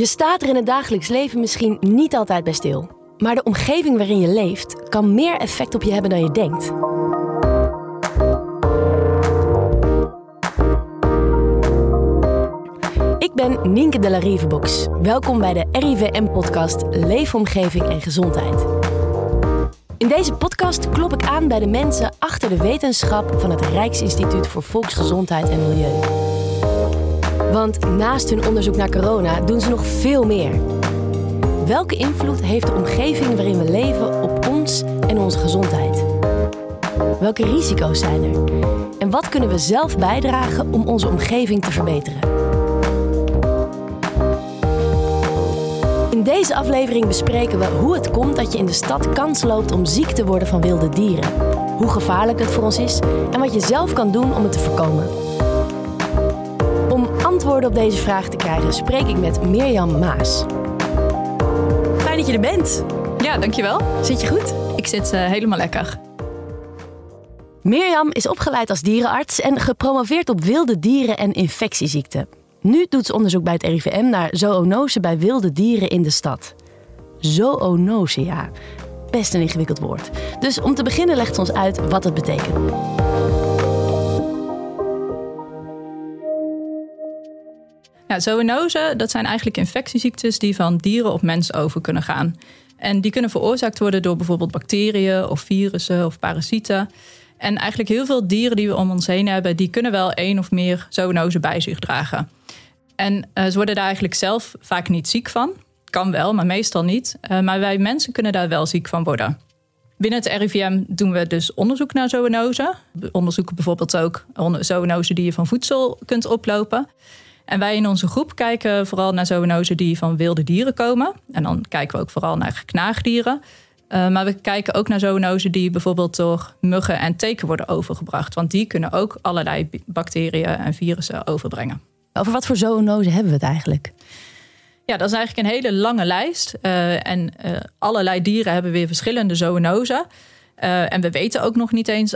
Je staat er in het dagelijks leven misschien niet altijd bij stil. Maar de omgeving waarin je leeft kan meer effect op je hebben dan je denkt. Ik ben Nienke de la Rivebox. Welkom bij de RIVM-podcast Leefomgeving en Gezondheid. In deze podcast klop ik aan bij de mensen achter de wetenschap van het Rijksinstituut voor Volksgezondheid en Milieu. Want naast hun onderzoek naar corona doen ze nog veel meer. Welke invloed heeft de omgeving waarin we leven op ons en onze gezondheid? Welke risico's zijn er? En wat kunnen we zelf bijdragen om onze omgeving te verbeteren? In deze aflevering bespreken we hoe het komt dat je in de stad kans loopt om ziek te worden van wilde dieren. Hoe gevaarlijk het voor ons is en wat je zelf kan doen om het te voorkomen. Antwoorden op deze vraag te krijgen spreek ik met Mirjam Maas. Fijn dat je er bent. Ja, dankjewel. Zit je goed? Ik zit uh, helemaal lekker. Mirjam is opgeleid als dierenarts en gepromoveerd op wilde dieren en infectieziekten. Nu doet ze onderzoek bij het RIVM naar zoonose bij wilde dieren in de stad. Zoonose, ja. Best een ingewikkeld woord. Dus om te beginnen legt ze ons uit wat het betekent. Ja, zoonose, dat zijn eigenlijk infectieziektes die van dieren op mensen over kunnen gaan. En die kunnen veroorzaakt worden door bijvoorbeeld bacteriën of virussen of parasieten. En eigenlijk heel veel dieren die we om ons heen hebben, die kunnen wel één of meer zoonose bij zich dragen. En uh, ze worden daar eigenlijk zelf vaak niet ziek van. Kan wel, maar meestal niet. Uh, maar wij mensen kunnen daar wel ziek van worden. Binnen het RIVM doen we dus onderzoek naar zoonose. We onderzoeken bijvoorbeeld ook zoonose die je van voedsel kunt oplopen. En wij in onze groep kijken vooral naar zoonose die van wilde dieren komen. En dan kijken we ook vooral naar knaagdieren. Uh, maar we kijken ook naar zoonose die bijvoorbeeld door muggen en teken worden overgebracht. Want die kunnen ook allerlei bacteriën en virussen overbrengen. Over wat voor zoonose hebben we het eigenlijk? Ja, dat is eigenlijk een hele lange lijst. Uh, en uh, allerlei dieren hebben weer verschillende zoonose. Uh, en we weten ook nog niet eens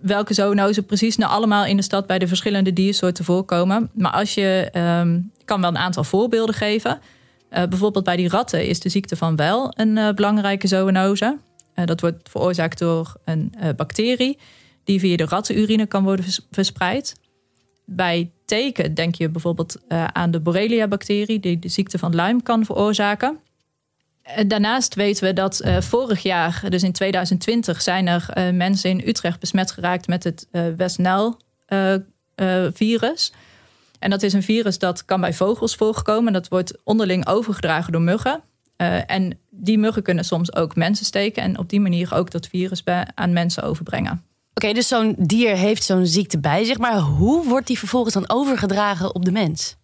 welke zoonose precies nou allemaal in de stad bij de verschillende diersoorten voorkomen. Maar als je um, kan wel een aantal voorbeelden geven. bijvoorbeeld bij die ratten is de ziekte van wel een belangrijke zoonose. dat wordt veroorzaakt door een bacterie die via de rattenurine kan worden verspreid. Bij teken denk je bijvoorbeeld aan de Borrelia-bacterie, die de ziekte van Lyme kan veroorzaken. Eh, daarnaast weten we dat uh, vorig jaar, dus in 2020, zijn er mensen in Utrecht besmet geraakt met het West Nile-virus. en dat is een virus dat kan bij vogels voorkomen. Dat wordt onderling overgedragen door muggen. en die muggen kunnen soms ook mensen steken en op die manier ook dat virus bij, aan mensen overbrengen. Oké, dus zo'n dier heeft zo'n ziekte bij zich. Maar hoe wordt die vervolgens dan overgedragen op de mens?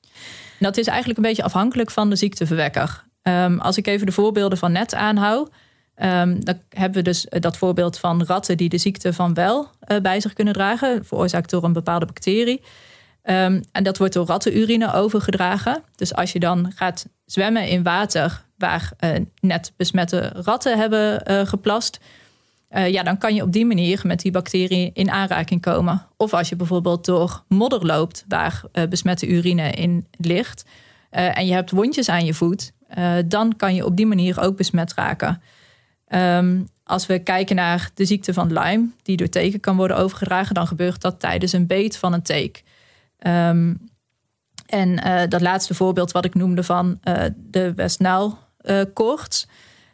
Dat is eigenlijk een beetje afhankelijk van de ziekteverwekker. Um, als ik even de voorbeelden van net aanhoud. Um, dan hebben we dus dat voorbeeld van ratten die de ziekte van wel uh, bij zich kunnen dragen, veroorzaakt door een bepaalde bacterie. Um, en dat wordt door rattenurine overgedragen. Dus als je dan gaat zwemmen in water waar uh, net besmette ratten hebben geplast, ja, dan kan je op die manier met die bacterie in aanraking komen. Of als je bijvoorbeeld door modder loopt waar besmette urine in ligt en je hebt wondjes aan je voet, dan kan je op die manier ook besmet raken. Um, als we kijken naar de ziekte van Lyme, die door teken kan worden overgedragen, dan gebeurt dat tijdens een beet van een teek. Um, en dat laatste voorbeeld wat ik noemde van de West Nile koorts.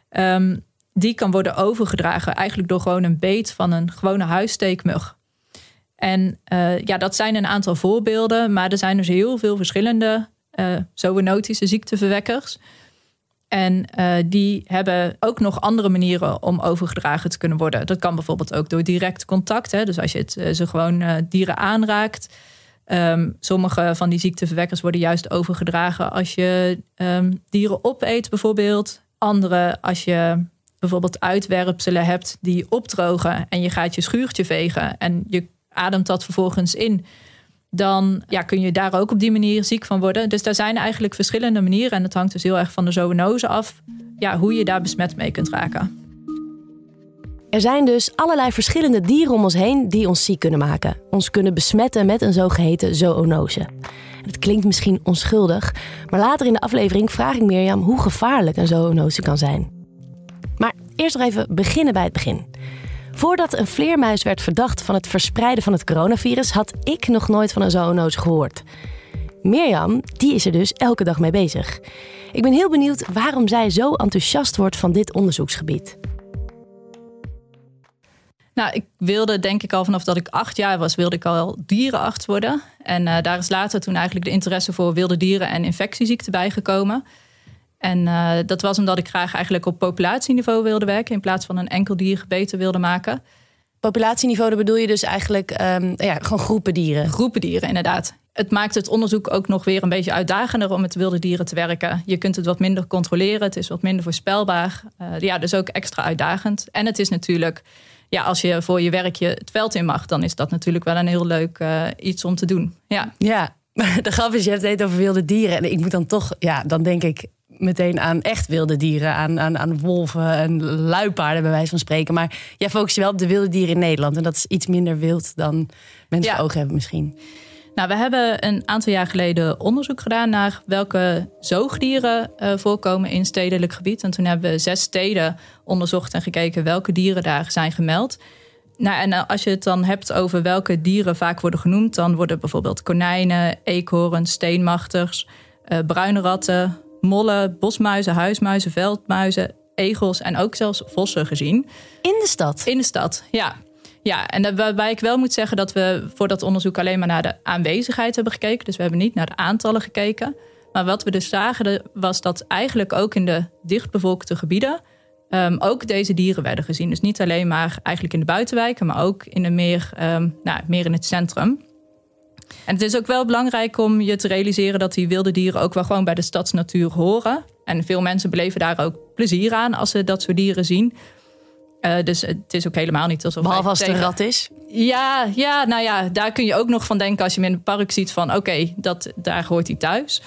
Um, die kan worden overgedragen eigenlijk door gewoon een beet van een gewone huissteekmug. En ja, dat zijn een aantal voorbeelden, maar er zijn dus heel veel verschillende uh, zoonotische ziekteverwekkers. En uh, die hebben ook nog andere manieren om overgedragen te kunnen worden. Dat kan bijvoorbeeld ook door direct contact. Hè? Dus als je het, ze gewoon dieren aanraakt. Um, sommige van die ziekteverwekkers worden juist overgedragen als je um, dieren opeet, bijvoorbeeld. Andere als je bijvoorbeeld uitwerpselen hebt die opdrogen en je gaat je schuurtje vegen en je ademt dat vervolgens in, dan ja, kun je daar ook op die manier ziek van worden. Dus daar zijn eigenlijk verschillende manieren en het hangt dus heel erg van de zoonose af, ja, hoe je daar besmet mee kunt raken. Er zijn dus allerlei verschillende dieren om ons heen die ons ziek kunnen maken. Ons kunnen besmetten met een zogeheten zoonose. Het klinkt misschien onschuldig, maar later in de aflevering vraag ik Mirjam hoe gevaarlijk een zoonose kan zijn. Maar eerst nog even beginnen bij het begin. Voordat een vleermuis werd verdacht van het verspreiden van het coronavirus, had ik nog nooit van een zoonose gehoord. Mirjam, die is er dus elke dag mee bezig. Ik ben heel benieuwd waarom zij zo enthousiast wordt van dit onderzoeksgebied. Nou, ik wilde denk ik al vanaf dat ik acht jaar was, wilde ik al dierenarts worden. En uh, daar is later toen eigenlijk de interesse voor wilde dieren en infectieziekten bijgekomen. En uh, dat was omdat ik graag eigenlijk op populatieniveau wilde werken in plaats van een enkel dier beter wilde maken. Populatieniveau, daar bedoel je dus eigenlijk um, ja, gewoon groepen dieren? Groepen dieren, inderdaad. Het maakt het onderzoek ook nog weer een beetje uitdagender om met wilde dieren te werken. Je kunt het wat minder controleren, het is wat minder voorspelbaar. Uh, ja, dus ook extra uitdagend. En het is natuurlijk ja, als je voor je werkje het veld in mag, dan is dat natuurlijk wel een heel leuk uh, iets om te doen. Ja, ja. de grap is, je hebt het over wilde dieren. En ik moet dan toch, ja, dan denk ik meteen aan echt wilde dieren. Aan, aan, aan wolven en luipaarden, bij wijze van spreken. Maar jij focust je wel op de wilde dieren in Nederland. En dat is iets minder wild dan mensen ja. ogen hebben misschien. Nou, we hebben een aantal jaar geleden onderzoek gedaan naar welke zoogdieren uh, voorkomen in stedelijk gebied. En toen hebben we zes steden onderzocht en gekeken welke dieren daar zijn gemeld. Nou, en eh, als je het dan hebt over welke dieren vaak worden genoemd, dan worden bijvoorbeeld konijnen, eekhoorns, steenmachters, uh, bruine ratten, mollen, bosmuizen, huismuizen, veldmuizen, egels en ook zelfs vossen gezien. In de stad? In de stad, ja. Ja, en waarbij ik wel moet zeggen dat we voor dat onderzoek alleen maar naar de aanwezigheid hebben gekeken. Dus we hebben niet naar de aantallen gekeken. Maar wat we dus zagen was dat eigenlijk ook in de dichtbevolkte gebieden um, ook deze dieren werden gezien. Dus niet alleen maar eigenlijk in de buitenwijken, maar ook in de meer, um, nou, meer in het centrum. En het is ook wel belangrijk om je te realiseren dat die wilde dieren ook wel gewoon bij de stadsnatuur horen. En veel mensen beleven daar ook plezier aan als ze dat soort dieren zien. Uh, dus het is ook helemaal niet alsof. Behalve als het een rat is. Ja, ja, nou ja, daar kun je ook nog van denken als je hem in het park ziet van oké, okay, dat daar hoort hij thuis.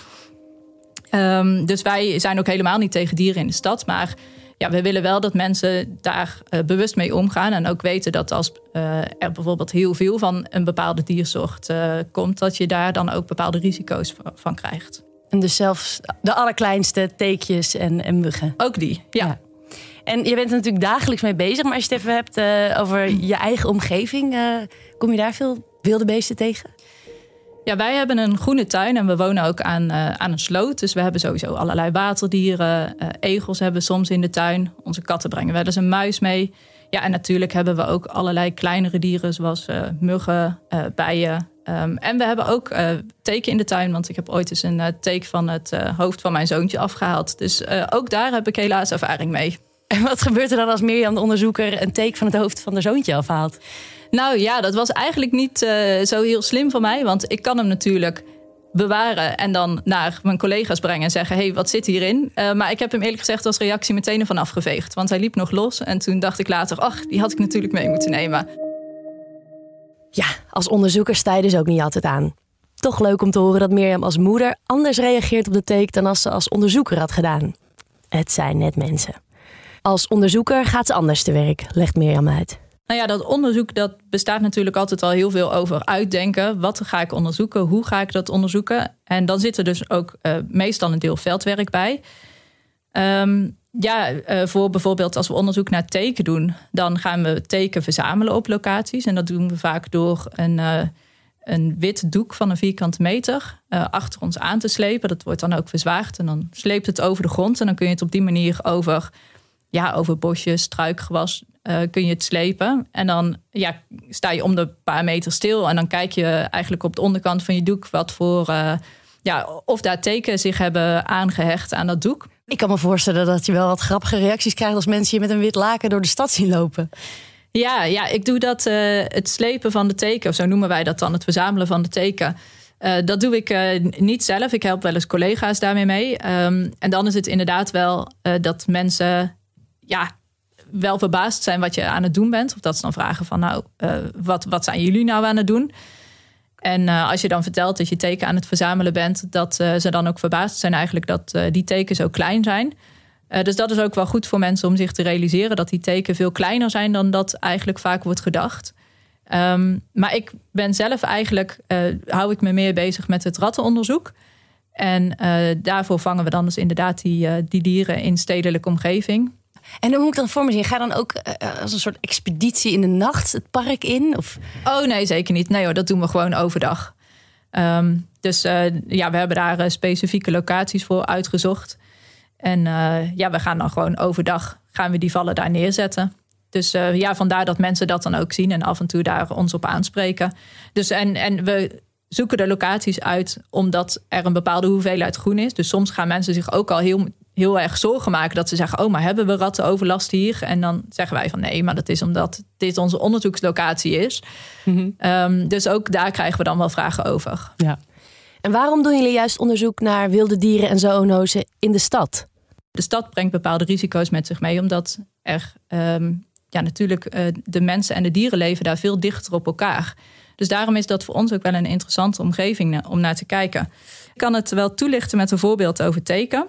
Um, dus wij zijn ook helemaal niet tegen dieren in de stad. Maar ja, we willen wel dat mensen daar uh, bewust mee omgaan. En ook weten dat als uh, er bijvoorbeeld heel veel van een bepaalde diersoort komt, dat je daar dan ook bepaalde risico's van, krijgt. En dus zelfs de allerkleinste teekjes en, en muggen. Ook die, ja. ja. En je bent er natuurlijk dagelijks mee bezig. Maar als je het even hebt over je eigen omgeving, kom je daar veel wilde beesten tegen? Ja, wij hebben een groene tuin en we wonen ook aan, uh, aan een sloot. Dus we hebben sowieso allerlei waterdieren. egels hebben we soms in de tuin. Onze katten brengen wel eens een muis mee. Ja, en natuurlijk hebben we ook allerlei kleinere dieren, zoals muggen, bijen. Um, en we hebben ook teken in de tuin, want ik heb ooit eens een teken van het hoofd van mijn zoontje afgehaald. Dus ook daar heb ik helaas ervaring mee. En wat gebeurt er dan als Mirjam, de onderzoeker, een teken van het hoofd van haar zoontje afhaalt? Nou ja, dat was eigenlijk niet uh, zo heel slim van mij. Want ik kan hem natuurlijk bewaren en dan naar mijn collega's brengen en zeggen: hey, wat zit hierin? Uh, maar ik heb hem eerlijk gezegd als reactie meteen ervan afgeveegd. Want hij liep nog los. En toen dacht ik later: ach, die had ik natuurlijk mee moeten nemen. Ja, als onderzoeker sta je dus ook niet altijd aan. Toch leuk om te horen dat Mirjam als moeder anders reageert op de take dan als ze als onderzoeker had gedaan. Het zijn net mensen. Als onderzoeker gaat ze anders te werk, legt Mirjam uit. Nou ja, dat onderzoek dat bestaat natuurlijk altijd al heel veel over uitdenken. Wat ga ik onderzoeken? Hoe ga ik dat onderzoeken? En dan zit er dus ook uh, meestal een deel veldwerk bij. Um, ja, uh, voor bijvoorbeeld als we onderzoek naar teken doen, dan gaan we teken verzamelen op locaties. En dat doen we vaak door een, uh, een wit doek van een vierkante meter achter ons aan te slepen. Dat wordt dan ook verzwaard en dan sleept het over de grond. En dan kun je het op die manier over ja, over bosjes, struikgewas uh, kun je het slepen. En dan ja, sta je om de paar meter stil. En dan kijk je eigenlijk op de onderkant van je doek wat voor. Uh, ja, of daar tekenen zich hebben aangehecht aan dat doek. Ik kan me voorstellen dat je wel wat grappige reacties krijgt als mensen je met een wit laken door de stad zien lopen. Ja, ja ik doe dat uh, het slepen van de teken, of zo noemen wij dat dan, het verzamelen van de teken. Uh, dat doe ik uh, niet zelf. Ik help wel eens collega's daarmee mee. Um, en dan is het inderdaad wel dat mensen ja, wel verbaasd zijn wat je aan het doen bent. Of dat ze dan vragen van nou, uh, wat, wat zijn jullie nou aan het doen? En uh, als je dan vertelt dat je teken aan het verzamelen bent, dat uh, ze dan ook verbaasd zijn eigenlijk dat die tekens zo klein zijn. Dus dat is ook wel goed voor mensen om zich te realiseren dat die teken veel kleiner zijn dan dat eigenlijk vaak wordt gedacht. Um, maar ik ben zelf eigenlijk, hou ik me meer bezig met het rattenonderzoek. En daarvoor vangen we dan dus inderdaad die, die dieren in stedelijke omgeving. En hoe moet ik dan voor me zien? Ga dan ook als een soort expeditie in de nacht het park in? Of? Oh nee, zeker niet. Nee hoor, dat doen we gewoon overdag. Um, dus ja, we hebben daar specifieke locaties voor uitgezocht. En ja, we gaan dan gewoon overdag gaan we die vallen daar neerzetten. Dus ja, vandaar dat mensen dat dan ook zien en af en toe daar ons op aanspreken. Dus en, en we zoeken de locaties uit omdat er een bepaalde hoeveelheid groen is. Dus soms gaan mensen zich ook al heel, heel erg zorgen maken dat ze zeggen: Oh, maar hebben we rattenoverlast hier? En dan zeggen wij van nee, maar dat is omdat dit onze onderzoekslocatie is. Mm um, dus ook daar krijgen we dan wel vragen over. Ja. En waarom doen jullie juist onderzoek naar wilde dieren en zoonozen in de stad? De stad brengt bepaalde risico's met zich mee, omdat er um, ja, natuurlijk uh, de mensen en de dieren leven daar veel dichter op elkaar. Dus daarom is dat voor ons ook wel een interessante omgeving om naar te kijken. Ik kan het wel toelichten met een voorbeeld over teken.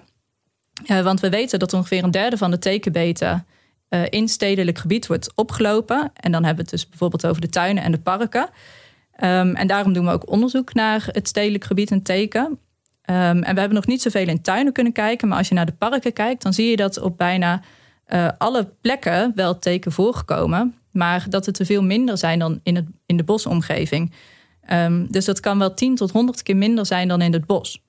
Uh, want we weten dat ongeveer een derde van de tekenbeten uh, in stedelijk gebied wordt opgelopen. En dan hebben we het dus bijvoorbeeld over de tuinen en de parken. Um, en daarom doen we ook onderzoek naar het stedelijk gebied en teken. Um, en we hebben nog niet zoveel in tuinen kunnen kijken. Maar als je naar de parken kijkt, dan zie je dat op bijna uh, alle plekken wel teken voorkomen. Maar dat het er veel minder zijn dan in, het, in de bosomgeving. Um, dus dat kan wel 10 tot 100 keer minder zijn dan in het bos.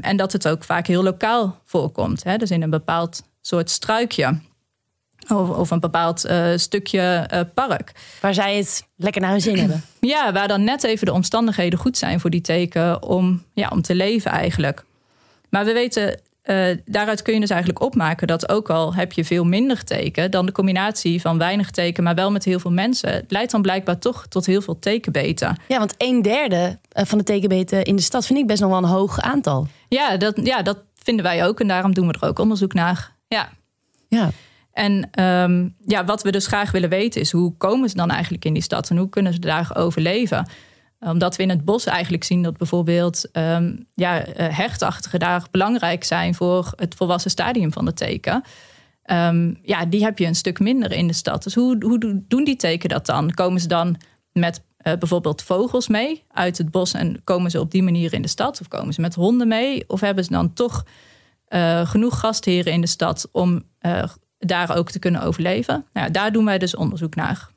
En dat het ook vaak heel lokaal voorkomt. Hè? Dus in een bepaald soort struikje. Of, of een bepaald uh, stukje uh, park. Waar zij het lekker naar hun zin hebben. Ja, waar dan net even de omstandigheden goed zijn voor die teken om, ja, om te leven eigenlijk. Maar we weten, uh, daaruit kun je dus eigenlijk opmaken dat ook al heb je veel minder teken, dan de combinatie van weinig teken, maar wel met heel veel mensen, leidt dan blijkbaar toch tot heel veel tekenbeten. Ja, want een derde van de tekenbeten in de stad vind ik best nog wel een hoog aantal. Ja, dat, ja, dat vinden wij ook en daarom doen we er ook onderzoek naar. Ja. Ja. En um, ja, wat we dus graag willen weten is hoe komen ze dan eigenlijk in die stad en hoe kunnen ze daar overleven? Omdat we in het bos eigenlijk zien dat bijvoorbeeld um, ja, eh, hechtachtige daar belangrijk zijn voor het volwassen stadium van de teken. Um, ja, die heb je een stuk minder in de stad. Dus hoe, hoe doen die teken dat dan? Komen ze dan met uh, bijvoorbeeld vogels mee uit het bos en komen ze op die manier in de stad? Of komen ze met honden mee? Of hebben ze dan toch uh, genoeg gastheren in de stad om daar ook te kunnen overleven. Nou daar doen wij dus onderzoek naar.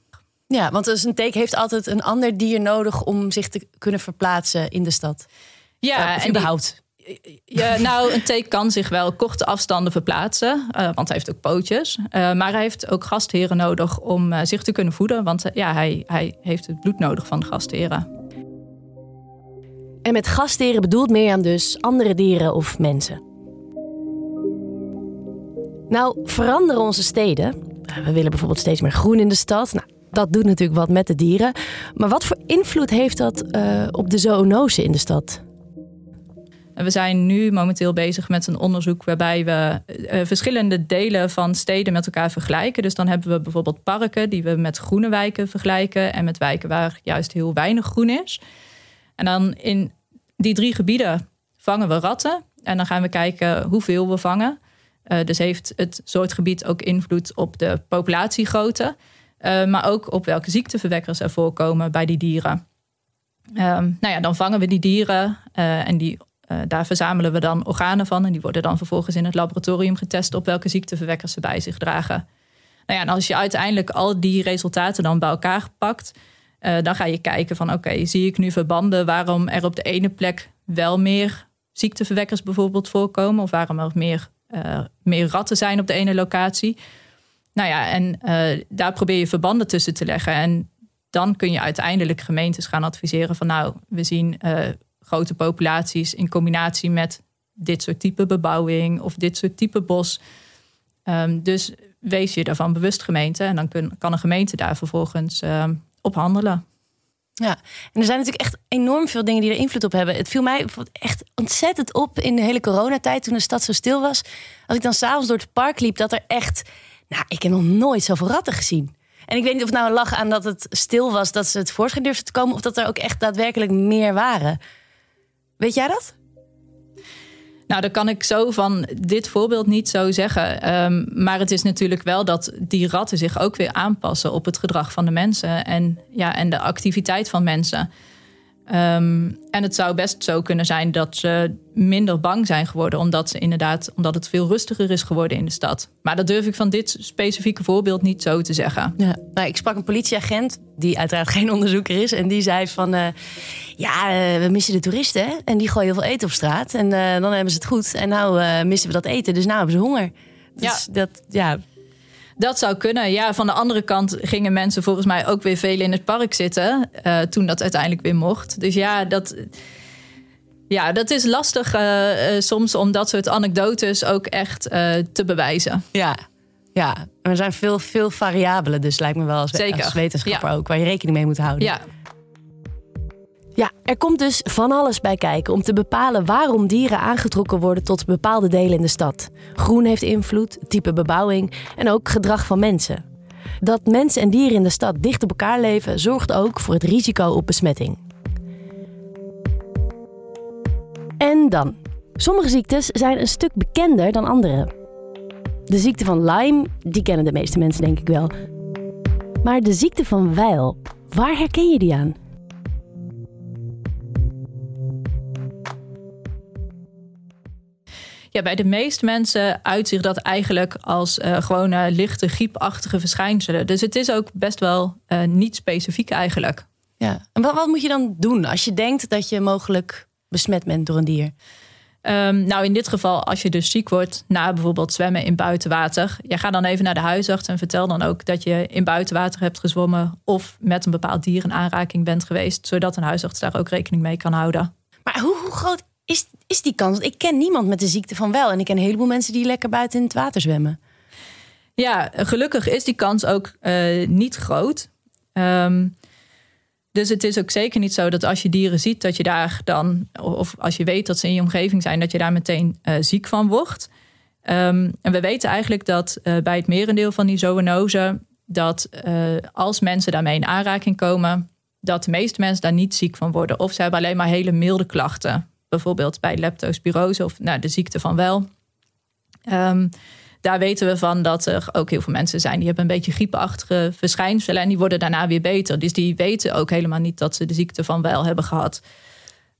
Ja, want dus een teek heeft altijd een ander dier nodig om zich te kunnen verplaatsen in de stad. Ja, uh, en überhaupt. Ja, nou, een teek kan zich wel korte afstanden verplaatsen, uh, want hij heeft ook pootjes. Uh, maar hij heeft ook gastheren nodig om uh, zich te kunnen voeden, want ja, hij, hij heeft het bloed nodig van de gastheren. En met gastheren bedoelt Mirjam dus andere dieren of mensen? Nou, veranderen onze steden. We willen bijvoorbeeld steeds meer groen in de stad. Nou, dat doet natuurlijk wat met de dieren. Maar wat voor invloed heeft dat uh, op de zoonose in de stad? We zijn nu momenteel bezig met een onderzoek waarbij we uh, verschillende delen van steden met elkaar vergelijken. Dus dan hebben we bijvoorbeeld parken die we met groene wijken vergelijken en met wijken waar juist heel weinig groen is. En dan in die drie gebieden vangen we ratten en dan gaan we kijken hoeveel we vangen. Uh, dus heeft het soortgebied ook invloed op de populatiegrootte, uh, maar ook op welke ziekteverwekkers er voorkomen bij die dieren. Um, nou ja, dan vangen we die dieren uh, en die, daar verzamelen we dan organen van. En die worden dan vervolgens in het laboratorium getest op welke ziekteverwekkers ze bij zich dragen. Nou ja, en als je uiteindelijk al die resultaten dan bij elkaar pakt, dan ga je kijken van oké, zie ik nu verbanden waarom er op de ene plek wel meer ziekteverwekkers bijvoorbeeld voorkomen of waarom er meer meer ratten zijn op de ene locatie. Nou ja, en uh, daar probeer je verbanden tussen te leggen. En dan kun je uiteindelijk gemeentes gaan adviseren van nou, we zien uh, grote populaties in combinatie met dit soort type bebouwing of dit soort type bos. Um, dus wees je daarvan bewust gemeente en dan kun, kan een gemeente daar vervolgens um, op handelen. Ja, en er zijn natuurlijk echt enorm veel dingen die er invloed op hebben. Het viel mij echt ontzettend op in de hele coronatijd, toen de stad zo stil was. Als ik dan s'avonds door het park liep, dat er echt. Nou, ik heb nog nooit zoveel ratten gezien. En ik weet niet of nou een lach aan dat het stil was, dat ze het voorschijn durfden te komen, of dat er ook echt daadwerkelijk meer waren. Weet jij dat? Nou, dan kan ik zo van dit voorbeeld niet zo zeggen. Ehm, maar het is natuurlijk wel dat die ratten zich ook weer aanpassen op het gedrag van de mensen en, ja, en de activiteit van mensen. Ehm, en het zou best zo kunnen zijn dat ze minder bang zijn geworden, omdat ze inderdaad, omdat het veel rustiger is geworden in de stad. Maar dat durf ik van dit specifieke voorbeeld niet zo te zeggen. Ja. Nou, ik sprak een politieagent, die uiteraard geen onderzoeker is, en die zei van, uh, ja, uh, we missen de toeristen en die gooien heel veel eten op straat en uh, dan hebben ze het goed. En nou missen we dat eten, dus nou hebben ze honger. Dus ja. dat, ja, dat zou kunnen. Ja, van de andere kant gingen mensen volgens mij ook weer veel in het park zitten. Uh, toen dat uiteindelijk weer mocht. Dus ja, dat, ja, dat is lastig uh, uh, soms om dat soort anekdotes ook echt te bewijzen. Ja. Ja, er zijn veel, veel variabelen, dus lijkt me wel als, Zeker. als wetenschapper ook, waar je rekening mee moet houden. Ja. Ja, er komt dus van alles bij kijken om te bepalen waarom dieren aangetrokken worden tot bepaalde delen in de stad. Groen heeft invloed, type bebouwing en ook gedrag van mensen. Dat mensen en dieren in de stad dicht op elkaar leven zorgt ook voor het risico op besmetting. En dan. Sommige ziektes zijn een stuk bekender dan andere. De ziekte van Lyme, die kennen de meeste mensen denk ik wel. Maar de ziekte van Weil, waar herken je die aan? Ja, bij de meeste mensen uitzicht dat eigenlijk als uh, gewoon uh, lichte griepachtige verschijnselen. Dus het is ook best wel uh, niet specifiek eigenlijk. Ja, en wat, wat, moet je dan doen als je denkt dat je mogelijk besmet bent door een dier? Um, nou, in dit geval, als je dus ziek wordt na bijvoorbeeld zwemmen in buitenwater, je gaat dan even naar de huisarts en vertel dan ook dat je in buitenwater hebt gezwommen of met een bepaald dier in aanraking bent geweest, zodat een huisarts daar ook rekening mee kan houden. Maar hoe, hoe groot is, is die kans? Ik ken niemand met de ziekte van wel. En ik ken een heleboel mensen die lekker buiten in het water zwemmen. Ja, gelukkig is die kans ook uh, niet groot. Um, dus het is ook zeker niet zo dat als je dieren ziet, dat je daar dan, of als je weet dat ze in je omgeving zijn, dat je daar meteen uh, ziek van wordt. Um, en we weten eigenlijk dat uh, bij het merendeel van die zoonosen, dat als mensen daarmee in aanraking komen, dat de meeste mensen daar niet ziek van worden. Of ze hebben alleen maar hele milde klachten bijvoorbeeld bij leptospirose of nou, de ziekte van wel. Um, daar weten we van dat er ook heel veel mensen zijn die hebben een beetje griepachtige verschijnselen en die worden daarna weer beter. Dus die weten ook helemaal niet dat ze de ziekte van wel hebben gehad.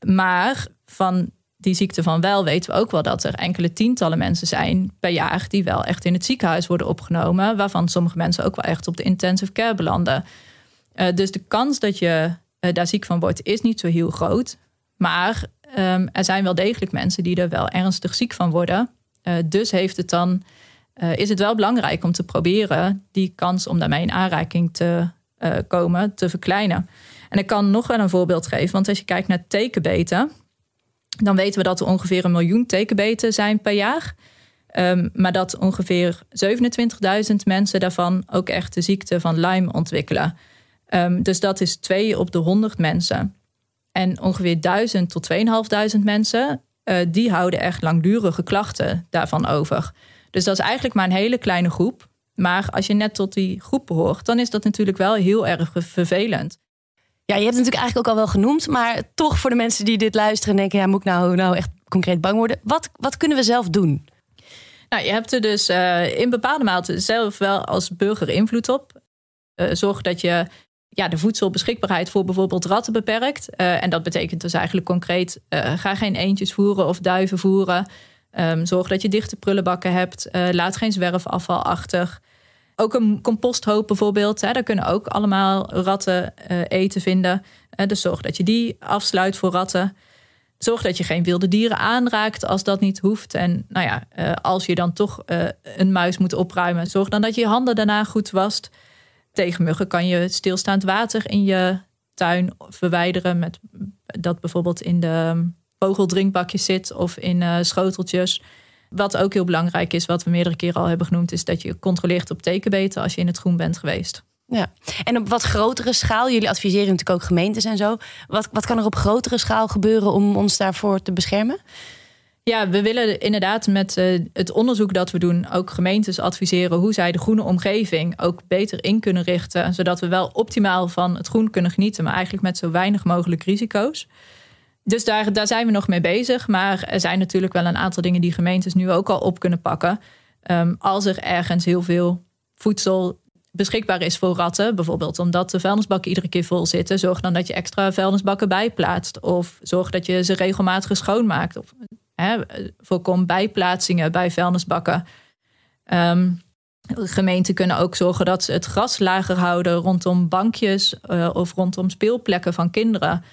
Maar van die ziekte van wel weten we ook wel dat er enkele tientallen mensen zijn per jaar die wel echt in het ziekenhuis worden opgenomen, waarvan sommige mensen ook wel echt op de intensive care belanden. Uh, dus de kans dat je uh, daar ziek van wordt is niet zo heel groot. Maar um, er zijn wel degelijk mensen die er wel ernstig ziek van worden. Uh, dus heeft het dan, uh, is het wel belangrijk om te proberen die kans om daarmee in aanraking te uh, komen te verkleinen. En ik kan nog wel een voorbeeld geven, want als je kijkt naar tekenbeten, dan weten we dat er ongeveer een miljoen tekenbeten zijn per jaar. Um, maar dat ongeveer 27.000 mensen daarvan ook echt de ziekte van Lyme ontwikkelen. Um, dus dat is 2 op de 100 mensen. En ongeveer 1000 tot 2500 mensen, uh, die houden echt langdurige klachten daarvan over. Dus dat is eigenlijk maar een hele kleine groep. Maar als je net tot die groep behoort, dan is dat natuurlijk wel heel erg vervelend. Ja, je hebt het natuurlijk eigenlijk ook al wel genoemd, maar toch voor de mensen die dit luisteren en denken, ja, moet ik nou, nou echt concreet bang worden? Wat, wat kunnen we zelf doen? Nou, je hebt er dus uh, in bepaalde mate zelf wel als burger invloed op. Uh, zorg dat je ja, de voedselbeschikbaarheid voor bijvoorbeeld ratten beperkt. Uh, en dat betekent dus eigenlijk concreet: uh, ga geen eendjes voeren of duiven voeren. Um, zorg dat je dichte prullenbakken hebt. Uh, laat geen zwerfafval achter. Ook een composthoop bijvoorbeeld. Hè, daar kunnen ook allemaal ratten eten vinden. dus zorg dat je die afsluit voor ratten. Zorg dat je geen wilde dieren aanraakt als dat niet hoeft. En nou ja, als je dan toch een muis moet opruimen, zorg dan dat je je handen daarna goed wast tegen muggen kan je stilstaand water in je tuin verwijderen. Met dat bijvoorbeeld in de vogeldrinkbakjes zit of in uh, schoteltjes. Wat ook heel belangrijk is, wat we meerdere keren al hebben genoemd, is dat je controleert op tekenbeten als je in het groen bent geweest. Ja, en op wat grotere schaal, jullie adviseren natuurlijk ook gemeentes en zo. Wat, wat kan er op grotere schaal gebeuren om ons daarvoor te beschermen? Ja, we willen inderdaad met uh, het onderzoek dat we doen ook gemeentes adviseren hoe zij de groene omgeving ook beter in kunnen richten, zodat we wel optimaal van het groen kunnen genieten, maar eigenlijk met zo weinig mogelijk risico's. dus daar, daar zijn we nog mee bezig. Maar er zijn natuurlijk wel een aantal dingen die gemeentes nu ook al op kunnen pakken. Ehm, als er ergens heel veel voedsel beschikbaar is voor ratten, bijvoorbeeld omdat de vuilnisbakken iedere keer vol zitten, zorg dan dat je extra vuilnisbakken bijplaatst. Of zorg dat je ze regelmatig schoonmaakt. Of hè, voorkom bijplaatsingen bij vuilnisbakken. Um, gemeenten kunnen ook zorgen dat ze het gras lager houden rondom bankjes uh, of rondom speelplekken van kinderen.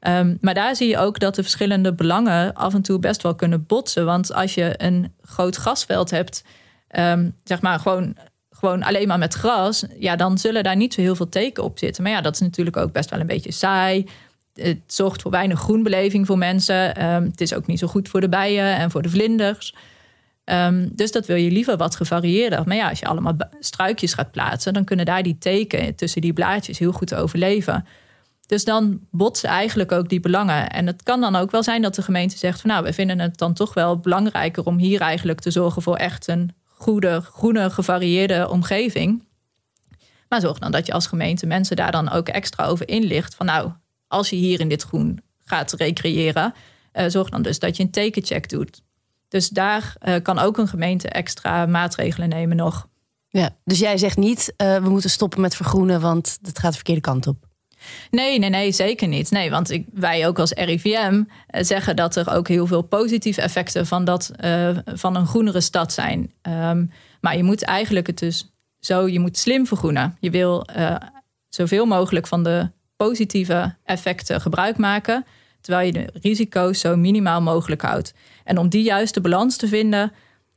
Um, maar daar zie je ook dat de verschillende belangen af en toe best wel kunnen botsen. Want als je een groot grasveld hebt, um, zeg maar gewoon, gewoon alleen maar met gras, ja, dan zullen daar niet zo heel veel teken op zitten. Maar ja, dat is natuurlijk ook best wel een beetje saai. Het zorgt voor weinig groenbeleving voor mensen. Um, het is ook niet zo goed voor de bijen en voor de vlinders. Um, dus dat wil je liever wat gevarieerder. Maar ja, als je allemaal struikjes gaat plaatsen, dan kunnen daar die teken tussen die blaadjes heel goed overleven. Dus dan botsen eigenlijk ook die belangen. En het kan dan ook wel zijn dat de gemeente zegt van nou, we vinden het dan toch wel belangrijker om hier eigenlijk te zorgen voor echt een goede, groene, gevarieerde omgeving. Maar zorg dan dat je als gemeente mensen daar dan ook extra over inlicht. Van nou, als je hier in dit groen gaat recreëren, uh, zorg dan dus dat je een tekencheck doet. Dus daar uh, kan ook een gemeente extra maatregelen nemen nog. Ja, dus jij zegt niet, uh, we moeten stoppen met vergroenen, want dat gaat de verkeerde kant op. Nee, nee, nee, zeker niet. Nee, want ik, wij ook als RIVM eh, zeggen dat er ook heel veel positieve effecten van, dat, van een groenere stad zijn. Um, maar je moet eigenlijk het dus zo, je moet slim vergroenen. Je wil zoveel mogelijk van de positieve effecten gebruik maken, terwijl je de risico's zo minimaal mogelijk houdt. En om die juiste balans te vinden,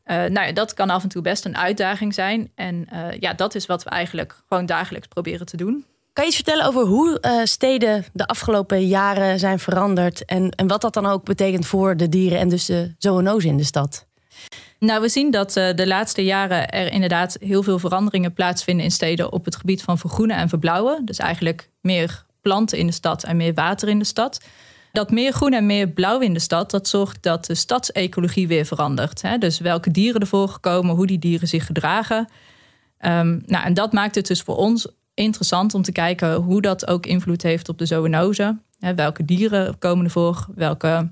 uh, nou ja, dat kan af en toe best een uitdaging zijn. En uh, ja, dat is wat we eigenlijk gewoon dagelijks proberen te doen. Kan je iets vertellen over hoe uh, steden de afgelopen jaren zijn veranderd en, en wat dat dan ook betekent voor de dieren en dus de zoonozen in de stad? Nou, we zien dat uh, de laatste jaren er inderdaad heel veel veranderingen plaatsvinden in steden op het gebied van vergroenen en verbouwen. Dus eigenlijk meer planten in de stad en meer water in de stad. Dat meer groen en meer blauw in de stad, dat zorgt dat de stadsecologie weer verandert. Hè? Dus welke dieren ervoor komen, hoe die dieren zich gedragen. Um, nou, en dat maakt het dus voor ons interessant om te kijken hoe dat ook invloed heeft op de zoonose. welke dieren komen ervoor? Welke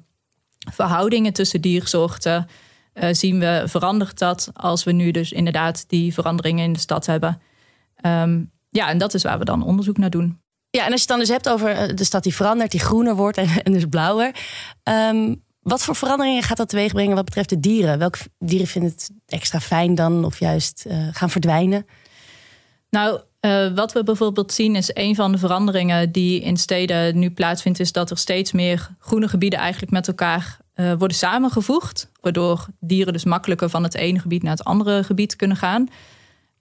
verhoudingen tussen diersoorten uh, zien we? Verandert dat als we nu dus inderdaad die veranderingen in de stad hebben? Um, ja, en dat is waar we dan onderzoek naar doen. Ja, en als je het dan dus hebt over eh, de stad die verandert, die groener wordt en, dus blauwer. Um, wat voor veranderingen gaat dat teweeg brengen wat betreft de dieren? Welke dieren vinden het extra fijn dan of juist uh, gaan verdwijnen? Nou, uh, wat we bijvoorbeeld zien is een van de veranderingen die in steden nu plaatsvindt, is dat er steeds meer groene gebieden eigenlijk met elkaar worden samengevoegd. Waardoor dieren dus makkelijker van het ene gebied naar het andere gebied kunnen gaan.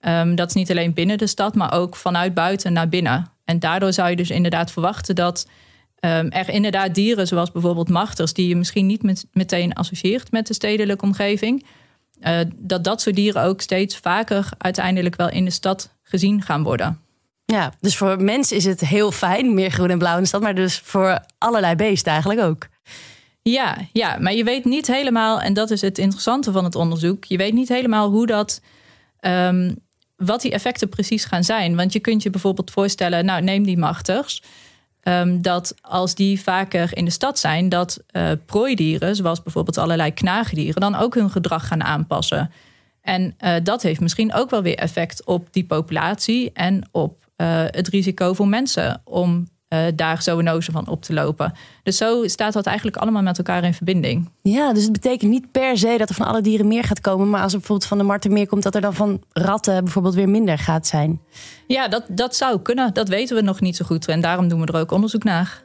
Um, dat is niet alleen binnen de stad, maar ook vanuit buiten naar binnen. En daardoor zou je dus inderdaad verwachten dat um, er inderdaad dieren, zoals bijvoorbeeld machters, die je misschien niet met, meteen associeert met de stedelijke omgeving, uh, dat dat soort dieren ook steeds vaker uiteindelijk wel in de stad gezien gaan worden. Ja, dus voor mensen is het heel fijn, meer groen en blauw in de stad, maar dus voor allerlei beesten eigenlijk ook. Ja, ja, maar je weet niet helemaal, en dat is het interessante van het onderzoek, je weet niet helemaal hoe dat, um, wat die effecten precies gaan zijn. Want je kunt je bijvoorbeeld voorstellen, nou neem die machters, um, dat als die vaker in de stad zijn, dat uh, prooidieren, zoals bijvoorbeeld allerlei knaagdieren, dan ook hun gedrag gaan aanpassen. En uh, dat heeft misschien ook wel weer effect op die populatie en op uh, het risico voor mensen om uh, daar zoonose van op te lopen. Dus zo staat dat eigenlijk allemaal met elkaar in verbinding. Ja, dus het betekent niet per se dat er van alle dieren meer gaat komen, maar als er bijvoorbeeld van de marten meer komt, dat er dan van ratten bijvoorbeeld weer minder gaat zijn. Ja, dat, dat zou kunnen. Dat weten we nog niet zo goed. En daarom doen we er ook onderzoek naar.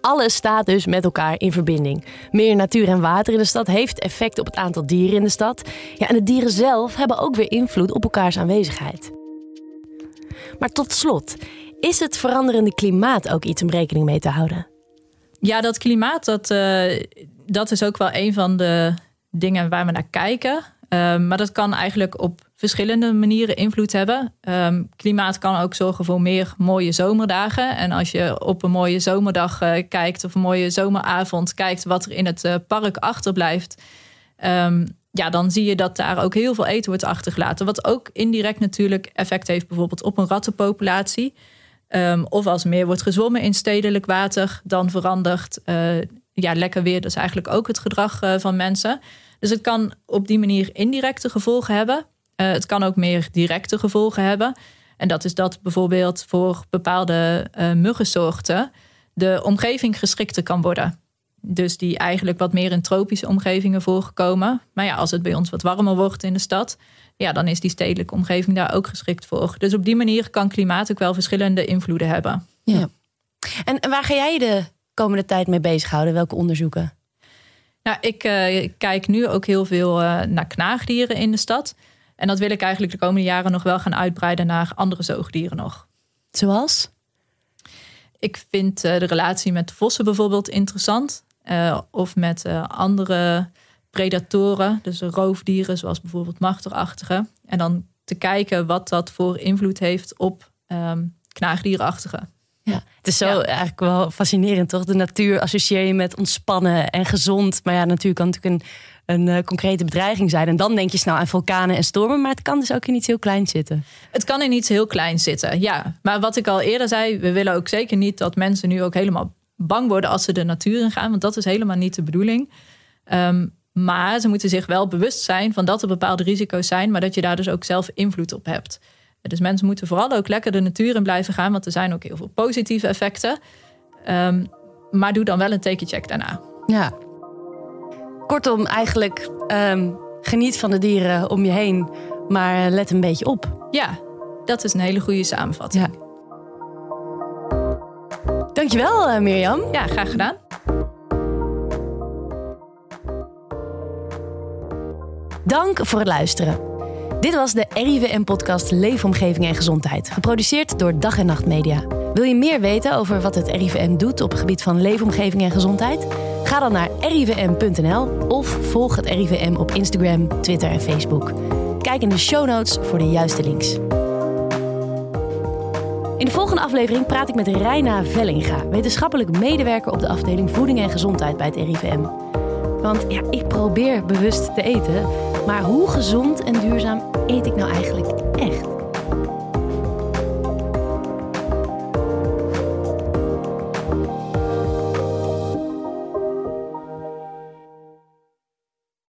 Alles staat dus met elkaar in verbinding. Meer natuur en water in de stad heeft effect op het aantal dieren in de stad. Ja, en de dieren zelf hebben ook weer invloed op elkaars aanwezigheid. Maar tot slot, is het veranderende klimaat ook iets om rekening mee te houden? Ja, dat klimaat, dat, uh, dat is ook wel een van de dingen waar we naar kijken. Uh, maar dat kan eigenlijk op verschillende manieren invloed hebben. Um, klimaat kan ook zorgen voor meer mooie zomerdagen. En als je op een mooie zomerdag uh, kijkt of een mooie zomeravond kijkt wat er in het uh, park achterblijft. Um, ja, dan zie je dat daar ook heel veel eten wordt achtergelaten. Wat ook indirect natuurlijk effect heeft bijvoorbeeld op een rattenpopulatie. Ehm, of als meer wordt gezwommen in stedelijk water, dan verandert uh, ja, lekker weer. Is eigenlijk ook het gedrag uh, van mensen. Dus het kan op die manier indirecte gevolgen hebben. Uh, het kan ook meer directe gevolgen hebben. En dat is dat bijvoorbeeld voor bepaalde muggensoorten de omgeving geschikter kan worden. Dus die eigenlijk wat meer in tropische omgevingen voorkomen. Maar ja, als het bij ons wat warmer wordt in de stad, ja, dan is die stedelijke omgeving daar ook geschikt voor. Dus op die manier kan klimaat ook wel verschillende invloeden hebben. Ja. En waar ga jij de komende tijd mee bezighouden? Welke onderzoeken? Nou, ik uh, kijk nu ook heel veel uh, naar knaagdieren in de stad. En dat wil ik eigenlijk de komende jaren nog wel gaan uitbreiden naar andere zoogdieren nog. Zoals? Ik vind uh, de relatie met vossen bijvoorbeeld interessant. Of met andere predatoren, dus roofdieren zoals bijvoorbeeld machterachtige. En dan te kijken wat dat voor invloed heeft op um, knaagdierachtige. Ja, het is zo eigenlijk wel fascinerend, toch? De natuur associeer je met ontspannen en gezond. Maar ja, natuur kan natuurlijk een, een uh, concrete bedreiging zijn. En dan denk je snel aan vulkanen en stormen. Maar het kan dus ook in iets heel kleins zitten. Het kan in iets heel kleins zitten, ja. Maar wat ik al eerder zei, we willen ook zeker niet dat mensen nu ook helemaal bang worden als ze de natuur in gaan. Want dat is helemaal niet de bedoeling. Um, maar ze moeten zich wel bewust zijn van dat er bepaalde risico's zijn, maar dat je daar dus ook zelf invloed op hebt. Dus mensen moeten vooral ook lekker de natuur in blijven gaan, want er zijn ook heel veel positieve effecten. Um, maar doe dan wel een tekencheck daarna. Ja. Kortom, eigenlijk um, geniet van de dieren om je heen, maar let een beetje op. Ja, dat is een hele goede samenvatting. Ja. Dankjewel, uh, Mirjam. Ja, graag gedaan. Dank voor het luisteren. Dit was de RIVM-podcast Leefomgeving en Gezondheid, geproduceerd door Dag en Nacht Media. Wil je meer weten over wat het RIVM doet op het gebied van leefomgeving en gezondheid? Ga dan naar rivm.nl of volg het RIVM op Instagram, Twitter en Facebook. Kijk in de show notes voor de juiste links. In de volgende aflevering praat ik met Reina Vellinga, wetenschappelijk medewerker op de afdeling Voeding en Gezondheid bij het RIVM. Want ja, ik probeer bewust te eten. Maar hoe gezond en duurzaam eet ik nou eigenlijk